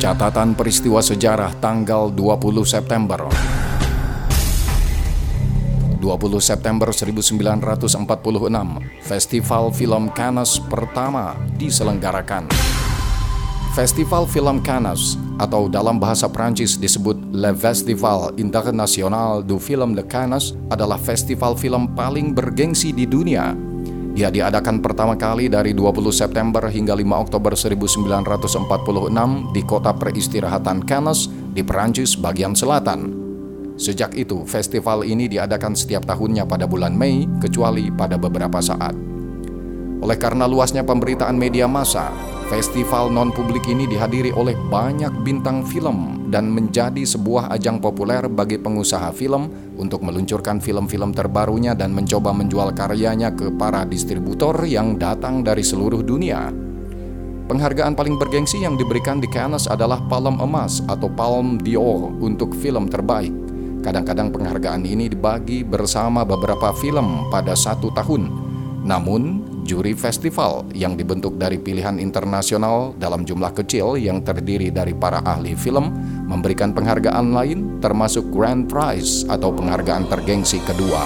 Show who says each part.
Speaker 1: Catatan peristiwa sejarah tanggal 20 September 20 September 1946, Festival Film Cannes pertama diselenggarakan. Festival Film Cannes atau dalam bahasa Prancis disebut Le Festival International du Film de Cannes adalah festival film paling bergengsi di dunia ia diadakan pertama kali dari 20 September hingga 5 Oktober 1946 di kota peristirahatan Cannes di Perancis bagian selatan. Sejak itu, festival ini diadakan setiap tahunnya pada bulan Mei, kecuali pada beberapa saat. Oleh karena luasnya pemberitaan media massa, festival non-publik ini dihadiri oleh banyak bintang film dan menjadi sebuah ajang populer bagi pengusaha film untuk meluncurkan film-film terbarunya dan mencoba menjual karyanya ke para distributor yang datang dari seluruh dunia. Penghargaan paling bergengsi yang diberikan di Cannes adalah Palm Emas atau Palm d'Or untuk film terbaik. Kadang-kadang penghargaan ini dibagi bersama beberapa film pada satu tahun. Namun, juri festival yang dibentuk dari pilihan internasional dalam jumlah kecil yang terdiri dari para ahli film memberikan penghargaan lain termasuk Grand Prize atau penghargaan tergengsi kedua.